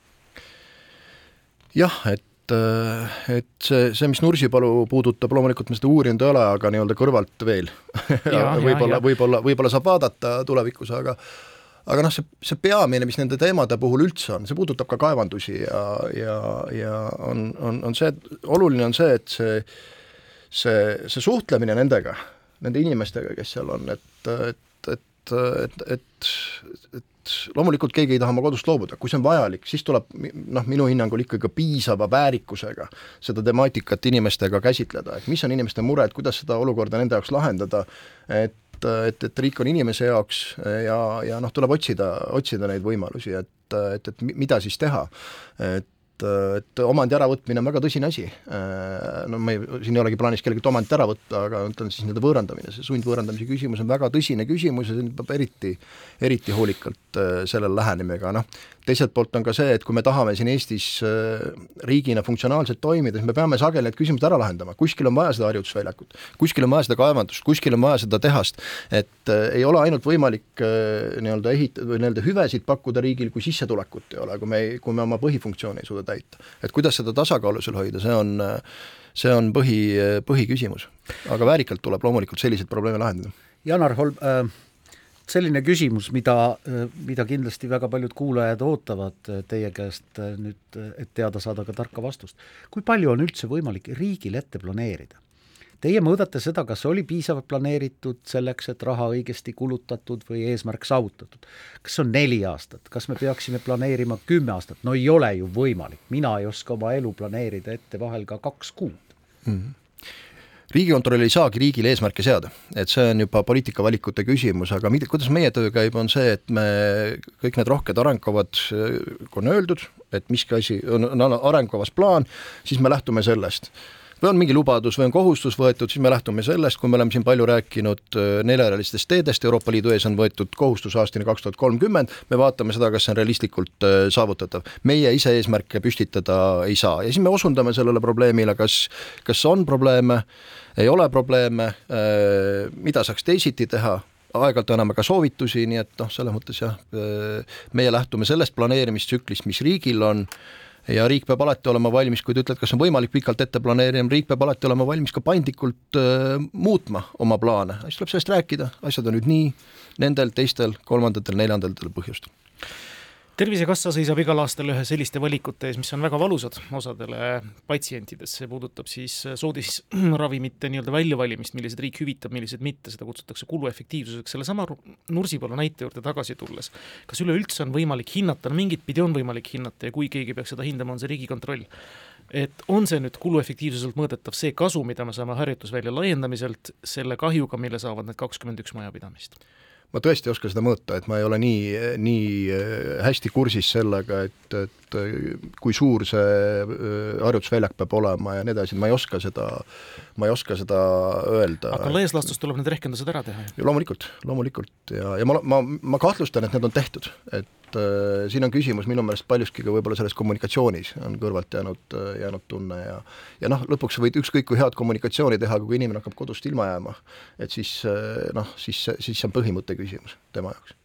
jah, et et, et see, see, mis Nursipalu puudutab, loomulikult me seda uurinud ei ole, aga nii-öelda kõrvalt veel. (laughs) Võib-olla, võib-olla, võib-olla saab vaadata tulevikus, aga aga noh, see, see peamine, mis nende teemade puhul üldse on, see puudutab ka kaevandusi ja, ja, ja on, on, on see, oluline on see, et see see, see suhtlemine nendega, nende inimestega, kes seal on, et, et, et, et, et, loomulikult keegi ei taha oma kodust loobuda, kui see on vajalik, siis tuleb noh, minu hinnangul ikkagi piisava väärikusega seda temaatikat inimestega käsitleda, et mis on inimeste mured, kuidas seda olukorda nende jaoks lahendada, et et, et riik on inimese jaoks ja, ja noh, tuleb otsida, otsida neid võimalusi, et, et, et mida siis teha. et et, et omandi äravõtmine on väga tõsine asi. No ma ei, siin ei olegi plaanis kellelgi omandit ära võtta, aga ütlen siis nii-öelda võõrandamine, see sundvõõrandamise küsimus on väga tõsine küsimus ja siin peab eriti, eriti hoolikalt äh, sellele lähenema, aga noh, teiselt poolt on ka see, et kui me tahame siin Eestis äh, riigina funktsionaalselt toimida, siis me peame sageli need küsimused ära lahendama, kuskil on vaja seda harjutusväljakut, kuskil on vaja seda kaevandust, kuskil on vaja seda tehast, et äh, ei ole ainult võimalik nii-öelda ehitada või nii-öelda hüvesid pakkuda riigil, kui sissetulekut ei ole, kui me kui me oma põhifunktsioone ei suuda täita. Et kuidas seda tasakaalu seal hoida, see on see on põhi, põhiküsimus. aga väärikalt tuleb loomulikult selliseid probleeme lahendada. Janar Holm äh,, selline küsimus, mida, mida kindlasti väga paljud kuulajad ootavad teie käest nüüd, et teada saada ka tarka vastust. kui palju on üldse võimalik riigil ette planeerida? Teie mõõdate seda, kas oli piisavalt planeeritud selleks, et raha õigesti kulutatud või eesmärk saavutatud. kas on neli aastat, kas me peaksime planeerima kümme aastat, no ei ole ju võimalik, mina ei oska oma elu planeerida ette vahel ka kaks kuud. Mm. -hmm riigikontroll ei saagi riigile eesmärke seada, et see on juba poliitikavalikute küsimus, aga mida, kuidas meie töö käib, on see, et me kõik need rohked arengukavad, kui on öeldud, et miski asi on, on arengukavas plaan, siis me lähtume sellest või on mingi lubadus või on kohustus võetud, siis me lähtume sellest, kui me oleme siin palju rääkinud äh, neljarealistest teedest, Euroopa Liidu ees on võetud kohustus aastani kaks tuhat kolmkümmend, me vaatame seda, kas see on realistlikult äh, saavutatav. meie ise eesmärke püstitada ei saa. Ja siis me osundame sellele probleemile, kas, kas on probleeme, ei ole probleeme, äh, mida saaks teisiti teha, aeg-ajalt anname ka soovitusi, nii et noh, selles mõttes jah, meie lähtume sellest planeerimistsüklist, mis riigil on ja riik peab alati olema valmis, kui te ütlete, kas on võimalik pikalt ette planeerida, riik peab alati olema valmis ka paindlikult äh, muutma oma plaane, siis tuleb sellest rääkida, asjad on nüüd nii, nendel, teistel, kolmandatel, neljandatel põhjustel tervisekassa seisab igal aastal ühe selliste valikute ees, mis on väga valusad osadele patsientidest, see puudutab siis soodisravimite nii-öelda väljavalimist, millised riik hüvitab, millised mitte, seda kutsutakse kuluefektiivsuseks, sellesama Nursipalu näite juurde tagasi tulles, kas üleüldse on võimalik hinnata, no mingit pidi on võimalik hinnata ja kui keegi peaks seda hindama, on see Riigikontroll, et on see nüüd kuluefektiivsuselt mõõdetav, see kasu, mida me saame harjutusvälja laiendamiselt, selle kahjuga, mille saavad need kakskümmend üks majapidamist? Ma tõesti ei oska seda mõõta, et ma ei ole nii, nii äh, hästi kursis sellega, et, et äh, kui suur see äh, harjutusväljak peab olema ja nii edasi, ma ei oska seda, ma ei oska seda öelda. aga laias laastus tuleb need rehkendused ära teha loomulikult, loomulikult. Ja, ja ma, ma, ma kahtlustan, et need on tehtud, et et äh, siin on küsimus minu meelest paljuski ka võib-olla selles kommunikatsioonis on kõrvalt jäänud, jäänud tunne ja ja noh, lõpuks võid ükskõik kui head kommunikatsiooni teha, aga kui inimene hakkab kodust ilma jääma, et siis noh, siis, siis see on põhimõtte küsimus tema jaoks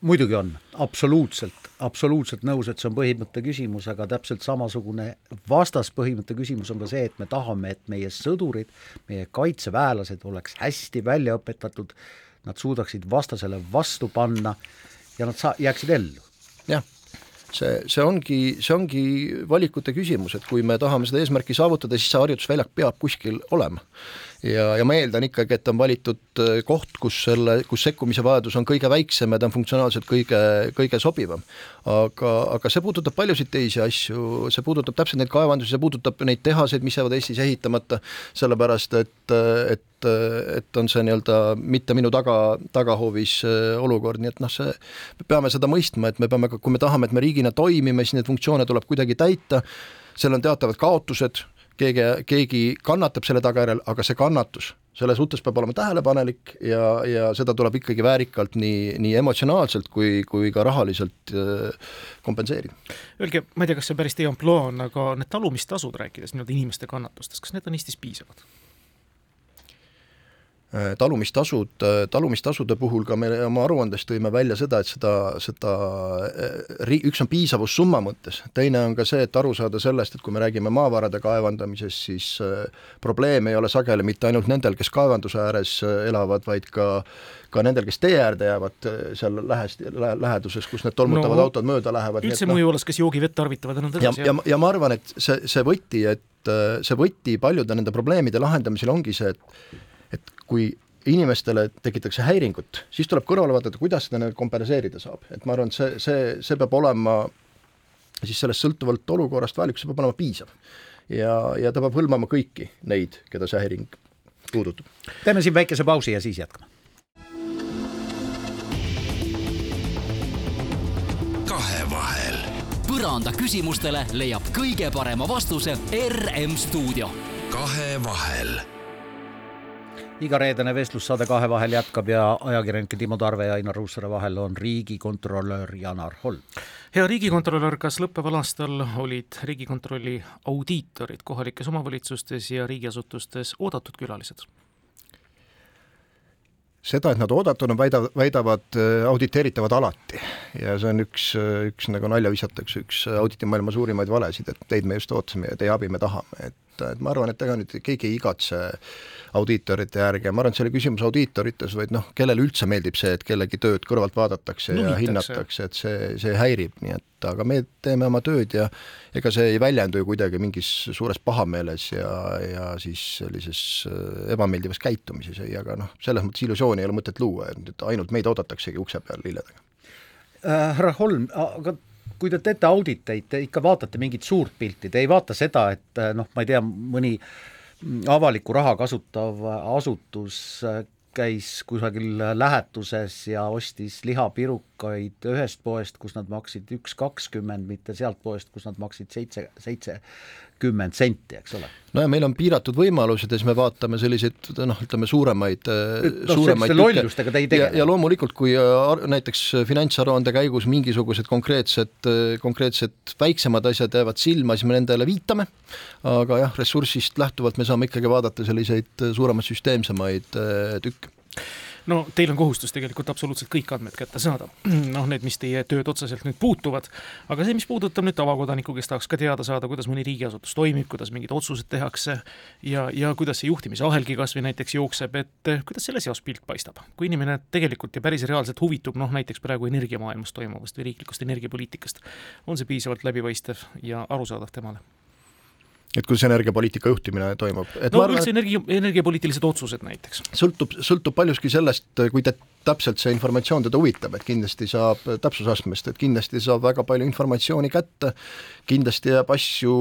muidugi on, absoluutselt, absoluutselt nõus, et see on põhimõtte küsimus, aga täpselt samasugune vastaspõhimõtte küsimus on ka see, et me tahame, et meie sõdurid, meie kaitseväelased oleks hästi välja õpetatud, nad suudaksid vastasele vastu panna ja nad saa-, jääksid ellu. jah, see, see ongi, see ongi valikute küsimus, et kui me tahame seda eesmärki saavutada, siis see harjutusväljak peab kuskil olema ja, ja ma eeldan ikkagi, et on valitud äh, koht, kus selle, kus sekkumise vajadus on kõige väiksem ja ta on funktsionaalselt kõige, kõige sobivam. aga, aga see puudutab paljusid teisi asju, see puudutab täpselt neid kaevandusi, see puudutab neid tehaseid, mis jäävad Eestis ehitamata, sellepärast et, et et on see nii-öelda mitte minu taga, tagahoovis äh, olukord, nii et noh, see, me peame seda mõistma, et me peame ka, kui me tahame, et me riigina toimime, siis neid funktsioone tuleb kuidagi täita, seal on teatavad kaotused keegi, keegi kannatab selle tagajärjel, aga see kannatus, selle suhtes peab olema tähelepanelik ja, ja seda tuleb ikkagi väärikalt nii, nii emotsionaalselt kui, kui ka rahaliselt äh, kompenseerida. Öelge, ma ei tea, kas see päris teie ampluaa on, aga need talumistasud, rääkides nii-öelda inimeste kannatustest, kas need on Eestis piisavad? Äh, talumistasud, äh, talumistasude puhul ka me oma aruandes tõime välja seda, et seda, seda äh, üks on piisavus summa mõttes, teine on ka see, et aru saada sellest, et kui me räägime maavarade kaevandamisest, siis probleem ei ole sageli mitte ainult nendel, kes kaevanduse ääres elavad, vaid ka ka nendel, kes tee äärde jäävad seal lähes, läheduses, kus need tolmutavad no, autod mööda lähevad. üldse mõju olles, kes joogivett tarvitavad ja nõnda edasi. ja, ja, ja ma arvan, et see, see võti, et see võti paljude nende probleemide lahendamisel ongi see, et kui inimestele tekitatakse häiringut, siis tuleb kõrvale vaadata, kuidas seda nüüd kompenseerida saab, et ma arvan, et see, see, see peab olema siis sellest sõltuvalt olukorrast vajalik, see peab olema piisav. ja, ja ta peab hõlmama kõiki neid, keda see häiring puudutab. teeme siin väikese pausi ja siis jätkame. kahevahel. põranda küsimustele leiab kõige parema vastuse RM stuudio. kahevahel igareedene vestlussaade Kahe vahel jätkab ja ajakirjanike Timo Tarve ja Ainar Ruussaare vahel on riigikontrolör Janar Holm. hea riigikontrolör, kas lõppeval aastal olid Riigikontrolli audiitorid kohalikes omavalitsustes ja riigiasutustes oodatud külalised? seda, et nad oodatud on, väida, väidavad äh, auditeeritavad alati ja see on üks, äh, üks nagu nalja visatakse, üks auditimaailma suurimaid valesid, et teid me just ootasime ja teie abi me tahame, et et ma arvan, et ega nüüd keegi ei igatse audiitorite järgi ja ma arvan, et see ole küsimus audiitorites, vaid noh, kellele üldse meeldib see, et kellegi tööd kõrvalt vaadatakse no, ja hinnatakse, et see, see häirib, nii et aga me teeme oma tööd ja ega see ei väljendu ju kuidagi mingis suures pahameeles ja, ja siis sellises äh, ebameeldivas käitumises, ei, aga noh, selles mõttes illusiooni ei ole mõtet luua, et ainult meid oodataksegi ukse peal lille taga äh,. härra Holm, aga kui te teete auditeid, te ikka vaatate mingit suurt pilti, te ei vaata seda, et eh, noh, ma ei tea, mõni avalikku raha kasutav asutus käis kusagil lähetuses ja ostis lihapirukaid ühest poest, kus nad maksid üks kakskümmend, mitte sealt poest, kus nad maksid seitse, seitsekümmend senti, eks ole. no ja meil on piiratud võimalused ja siis me vaatame selliseid noh, ütleme suuremaid no, suuremaid lollustega te ei tegele. ja loomulikult, kui äh, näiteks finantsaruande käigus mingisugused konkreetsed, äh, konkreetsed väiksemad asjad jäävad silma, siis me nendele viitame, aga jah, ressursist lähtuvalt me saame ikkagi vaadata selliseid suuremaid süsteemsemaid tükke no teil on kohustus tegelikult absoluutselt kõik andmed kätte saada, (clears throat) noh, need, mis teie tööd otseselt nüüd puutuvad, aga see, mis puudutab nüüd tavakodanikku, kes tahaks ka teada saada, kuidas mõni riigiasutus toimib, kuidas mingid otsused tehakse ja, ja kuidas see juhtimisahelgi kas või näiteks jookseb, et eh, kuidas selle seos pilt paistab? kui inimene tegelikult ja päris reaalselt huvitub, noh näiteks praegu energiamaailmas toimuvast või riiklikust energiapoliitikast, on see piisavalt läbipaistev ja arusaadav temale? Et kuidas energiapoliitika juhtimine toimub. no arvan, üldse energia, energiapoliitilised otsused näiteks. sõltub, sõltub paljuski sellest, kui te täpselt see informatsioon teda huvitab, et kindlasti saab täpsusastmest, et kindlasti saab väga palju informatsiooni kätte, kindlasti jääb asju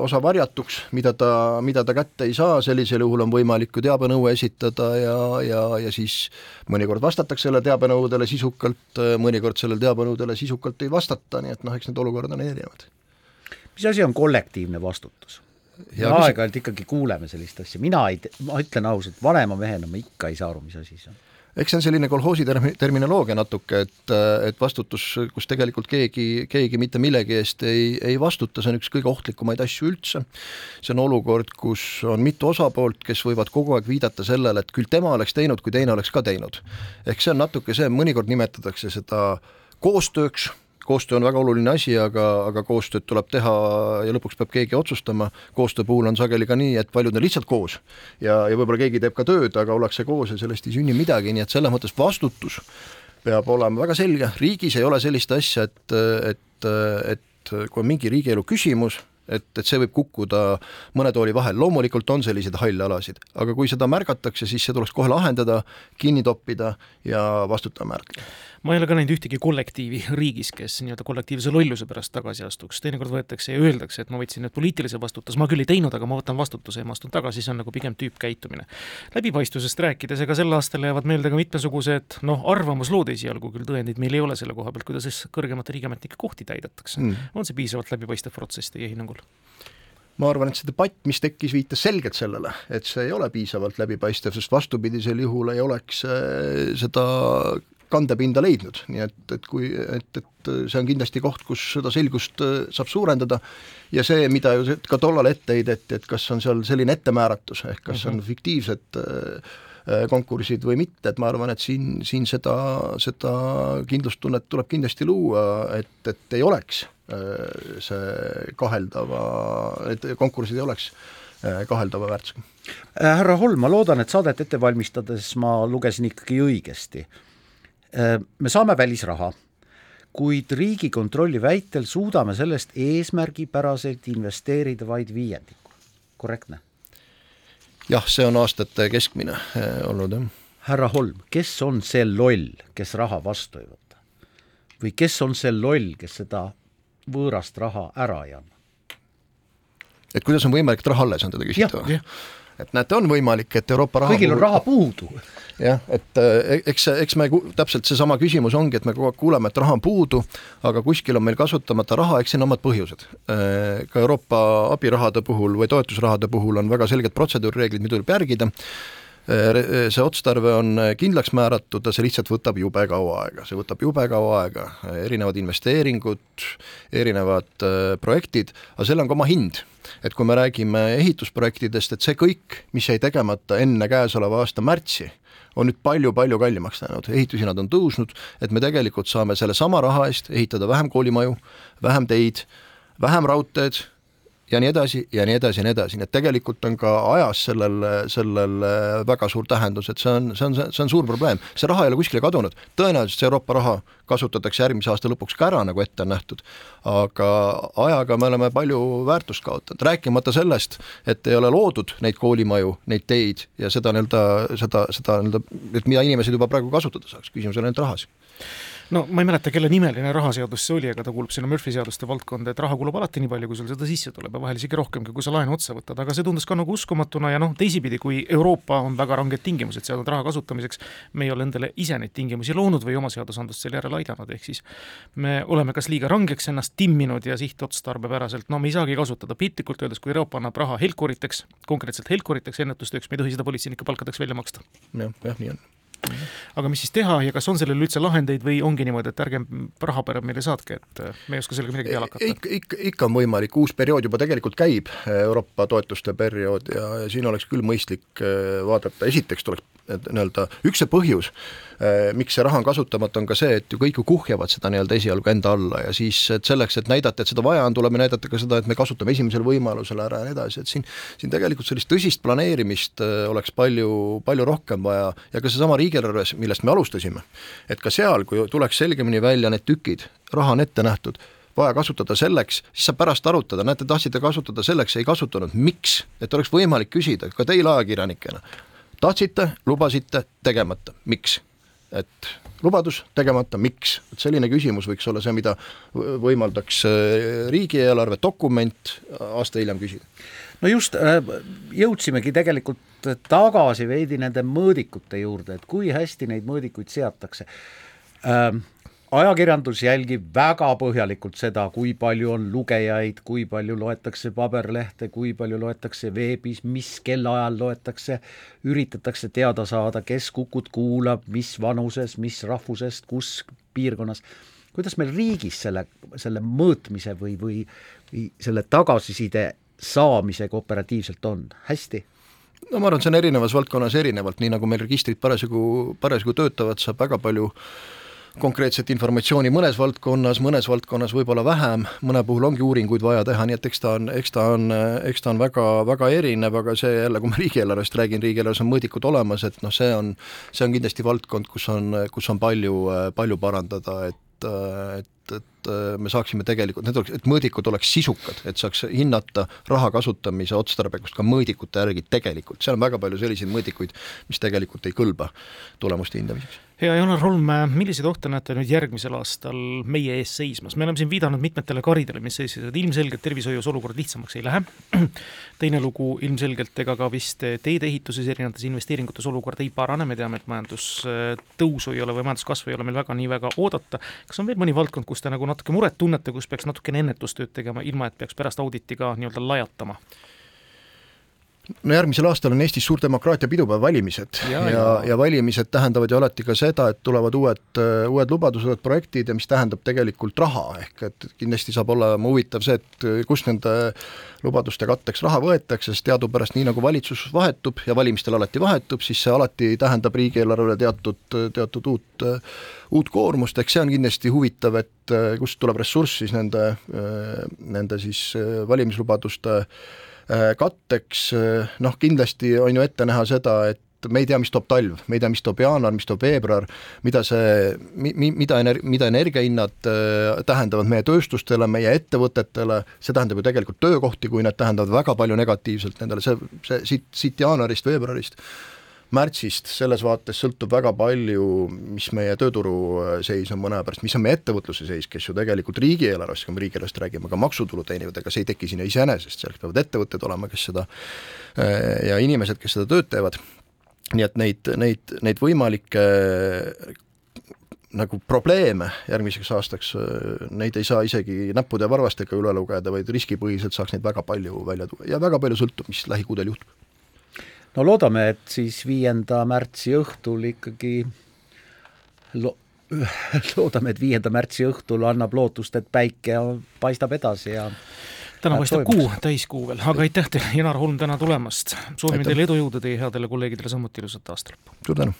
osa varjatuks, mida ta, mida ta kätte ei saa, sellisel juhul on võimalik ju teabenõue esitada ja, ja, ja siis mõnikord vastatakse sellele teabenõudele sisukalt, mõnikord sellele teabenõudele sisukalt ei vastata, nii et noh, eks need olukorrad on erinevad. mis asi on kollektiivne vastutus? Aeg-ajalt ikkagi kuuleme sellist asja, mina ei, ma ütlen ausalt, vanema mehena ma ikka ei saa aru, mis asi see on eks see on selline kolhoosi termi-, terminoloogia natuke, et, et vastutus, kus tegelikult keegi, keegi mitte millegi eest ei, ei vastuta, see on üks kõige ohtlikumaid asju üldse. see on olukord, kus on mitu osapoolt, kes võivad kogu aeg viidata sellele, et küll tema oleks teinud, kui teine oleks ka teinud. ehk see on natuke see, mõnikord nimetatakse seda koostööks koostöö on väga oluline asi, aga, aga koostööd tuleb teha ja lõpuks peab keegi otsustama, koostöö puhul on sageli ka nii, et paljud on lihtsalt koos ja, ja võib-olla keegi teeb ka tööd, aga ollakse koos ja sellest ei sünni midagi, nii et selles mõttes vastutus peab olema väga selge, riigis ei ole sellist asja, et, et, et kui on mingi riigielu küsimus, et, et see võib kukkuda mõne tooli vahel, loomulikult on selliseid halle alasid, aga kui seda märgatakse, siis see tuleks kohe lahendada, kinni toppida ja vastutaja määrata. Ma ei ole ka näinud ühtegi kollektiivi riigis, kes nii-öelda kollektiivse lolluse pärast tagasi astuks, teinekord võetakse ja öeldakse, et ma võtsin nüüd poliitilise vastutuse, ma küll ei teinud, aga ma võtan vastutuse ja ma astun tagasi, see on nagu pigem tüüpkäitumine. läbipaistvusest rääkides, ega sel aastal jäävad meelde ka mitmesugused noh, arvamuslood esialgu küll, tõendeid meil ei ole selle koha pealt, kuidas kõrgemate riigiametnike kohti täidetakse. Mm.. on see piisavalt läbipaistev protsess teie hinnangul? ma arvan, et see debatt, mis tekkis, viitas selgelt sellele, et see ei ole piisavalt läbipaistev, sest vastupidisel juhul ei oleks äh, seda kandepinda leidnud, nii et, et kui, et, et see on kindlasti koht, kus seda selgust äh, saab suurendada ja see, mida ju ka tollal ette heideti, et kas on seal selline ettemääratus, ehk kas on mhm. fiktiivsed äh, konkursid või mitte, et ma arvan, et siin, siin seda, seda kindlustunnet tuleb kindlasti luua, et, et ei oleks Äh, see kaheldava, et konkursid ei oleks kaheldava väärtusega. Härra Holm, ma loodan, et saadet ette valmistades ma lugesin ikkagi õigesti. Me saame välisraha, kuid Riigikontrolli väitel suudame sellest eesmärgipäraselt investeerida vaid viiendiku, korrektne? jah, see on aastate keskmine olnud, jah. härra Holm, kes on see loll, kes raha vastu ei võta? või kes on see loll, kes seda võõrast raha ära ei anna. et kuidas on võimalik, et raha alles on, teda küsite või? Et näete, on võimalik, et Euroopa raha kõigil on raha puudu. jah, et äh, eks, eks me täpselt seesama küsimus ongi, et me kogu aeg kuuleme, et raha on puudu, aga kuskil on meil kasutamata raha, eks siin on omad põhjused. Äh, ka Euroopa abirahade puhul või toetusrahade puhul on väga selged protseduurireeglid, mida tuleb järgida see otstarve on kindlaks määratud see lihtsalt võtab jube kaua aega, see võtab jube kaua aega, erinevad investeeringud, erinevad äh, projektid, aga sellel on ka oma hind. et kui me räägime ehitusprojektidest, et see kõik, mis jäi tegemata enne käesoleva aasta märtsi, on nüüd palju-palju kallimaks läinud, ehitushinnad on tõusnud, et me tegelikult saame sellesama raha eest ehitada vähem koolimaju, vähem teid, vähem raudteed ja nii edasi ja nii edasi ja nii edasi, nii et tegelikult on ka ajas sellel, sellel väga suur tähendus, et see on, see on, see on suur probleem. see raha ei ole kuskile kadunud, tõenäoliselt see Euroopa raha kasutatakse järgmise aasta lõpuks ka ära, nagu ette on nähtud, aga ajaga me oleme palju väärtust kaotanud, rääkimata sellest, et ei ole loodud neid koolimaju, neid teid ja seda nii-öelda, seda, seda nii-öelda, et mida inimesed juba praegu kasutada saaks, küsimus on ainult rahas no ma ei mäleta, kelle nimeline rahaseadus see oli, aga ta kuulub sinna Murphy seaduste valdkonda, et raha kulub alati nii palju, kui sul seda sisse tuleb ja vahel isegi rohkemgi, kui sa laenu otsa võtad, aga see tundus ka nagu uskumatuna ja noh, teisipidi, kui Euroopa on väga ranged tingimused seadnud raha kasutamiseks, me ei ole endale ise neid tingimusi loonud või oma seadusandlust selle järele aidanud, ehk siis me oleme kas liiga rangeks ennast timminud ja sihtotstarbepäraselt, no me ei saagi kasutada. Piltlikult öeldes, kui Euroopa annab raha helkuriteks, konkreetselt helkuriteks, ennetustööks, me ei tohi seda politseinike palkadeks välja maksta. jah, jah, nii on aga mis siis teha ja kas on sellel üldse lahendeid või ongi niimoodi, et ärge raha pärast meile saatke, et äh, me ei oska sellega midagi peale hakata? ikka, ikka, ikka on võimalik, uus periood juba tegelikult käib, Euroopa toetuste periood ja, ja siin oleks küll mõistlik äh, vaadata, esiteks tuleks nii-öelda üks see põhjus, eh, miks see raha on kasutamata, on ka see, et ju kõik ju kuhjavad seda nii-öelda esialgu enda alla ja siis et selleks, et näidata, et seda vaja on, tuleb näidata ka seda, et me kasutame esimesel võimalusel ära ja nii edasi, et siin siin tegelikult sellist tõsist planeerimist eh, oleks palju, palju rohkem vaja. Ja ka seesama riigieelarves, millest me alustasime, et ka seal, kui tuleks selgemini välja need tükid, raha on ette nähtud, vaja kasutada selleks, siis saab pärast arutada, näete, tahtsite kasutada selleks, ei kasutanud, miks? et oleks võimalik küsida ka teil ajakirjanikena, tahtsite, lubasite, tegemata, miks? et lubadus tegemata, miks? et selline küsimus võiks olla see, mida võimaldaks äh, riigieelarve dokument aasta hiljem küsida. no just, äh, jõudsimegi tegelikult tagasi veidi nende mõõdikute juurde, et kui hästi neid mõõdikuid seatakse ähm, ajakirjandus jälgib väga põhjalikult seda, kui palju on lugejaid, kui palju loetakse paberlehte, kui palju loetakse veebis, mis kellaajal loetakse, üritatakse teada saada, kes Kukut kuulab, mis vanuses, mis rahvusest, kus piirkonnas. kuidas meil riigis selle, selle mõõtmise või, või, või selle tagasiside saamisega operatiivselt on, hästi? no ma arvan, et see on erinevas valdkonnas erinevalt, nii nagu meil registrid parasjagu, parasjagu töötavad, saab väga palju konkreetset informatsiooni mõnes valdkonnas, mõnes valdkonnas võib-olla vähem, mõne puhul ongi uuringuid vaja teha, nii et eks ta on, eks ta on, eks ta on väga, väga erinev, aga see jälle, kui ma riigieelarvest räägin, riigieelarves on mõõdikud olemas, et noh, see on, see on kindlasti valdkond, kus on, kus on palju, palju parandada, et, et et me saaksime tegelikult, need oleks, et mõõdikud oleks sisukad, et saaks hinnata raha kasutamise otstarbekust ka mõõdikute järgi tegelikult, seal on väga palju selliseid mõõdikuid, mis tegelikult ei kõlba tulemuste hindamiseks hea Janar Holm, milliseid ohte näete nüüd järgmisel aastal meie ees seismas, me oleme siin viidanud mitmetele karidele, mis seisavad, ilmselgelt tervishoius olukord lihtsamaks ei lähe. (clears throat) teine lugu ilmselgelt ega ka vist teedeehituses, erinevates investeeringutes olukord ei parane, me teame, et majandustõusu ei ole või majanduskasvu ei ole meil väga nii väga oodata. kas on veel mõni valdkond, kus te nagu natuke muret tunnete, kus peaks natukene ennetustööd tegema, ilma et peaks pärast auditiga nii-öelda lajatama? No järgmisel aastal on Eestis suur demokraatia pidupäev, valimised. Ja, ja, ja, ja valimised tähendavad ju alati ka seda, et tulevad uued, uued lubadused, uued projektid ja mis tähendab tegelikult raha, ehk et kindlasti saab olema huvitav see, et kust nende lubaduste katteks raha võetakse, sest teadupärast nii nagu valitsus vahetub ja valimistel alati vahetub, siis see alati tähendab riigieelarvele teatud, teatud uut, uut koormust, eks see on kindlasti huvitav, et kust tuleb ressurss siis nende, nende siis valimislubaduste Äh, katteks äh, noh, kindlasti on ju ette näha seda, et me ei tea, mis toob talv, me ei tea, mis toob jaanuar, mis toob veebruar, mida see, mi-, mida ener-, mida energiahinnad äh, tähendavad meie tööstustele, meie ettevõtetele, see tähendab ju tegelikult töökohti, kui need tähendavad väga palju negatiivselt nendele, see, see siit, siit jaanuarist, veebruarist märtsist, selles vaates sõltub väga palju, mis meie tööturu äh, seis on mõne aja pärast, mis on meie ettevõtluse seis, kes ju tegelikult riigieelarvest, kui me riigieelarvest räägime, ka maksutulu teenivad, ega see ei teki sinna iseenesest, selleks peavad ettevõtted olema, kes seda äh, ja inimesed, kes seda tööd teevad, nii et neid, neid, neid võimalikke nagu probleeme järgmiseks aastaks, äh, neid ei saa isegi näppude ja varvastega üle lugeda, vaid riskipõhiselt saaks neid väga palju välja tuua. Ja väga palju sõltub, mis lähikuudel juhtub no loodame, et siis viienda märtsi õhtul ikkagi lo-, (laughs) loodame, et viienda märtsi õhtul annab lootust, et päike paistab edasi ja täna paistab kuu, täiskuu veel, aga aitäh teile, Janar Holm, täna tulemast. soovime aitäh. teile edu, jõudu teie headele kolleegidele samuti ilusat aastalõppu. suur tänu.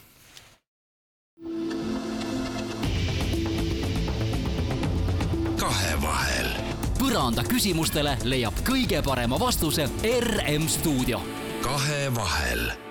kahevahel. põranda küsimustele leiab kõige parema vastuse RM stuudio kahevahel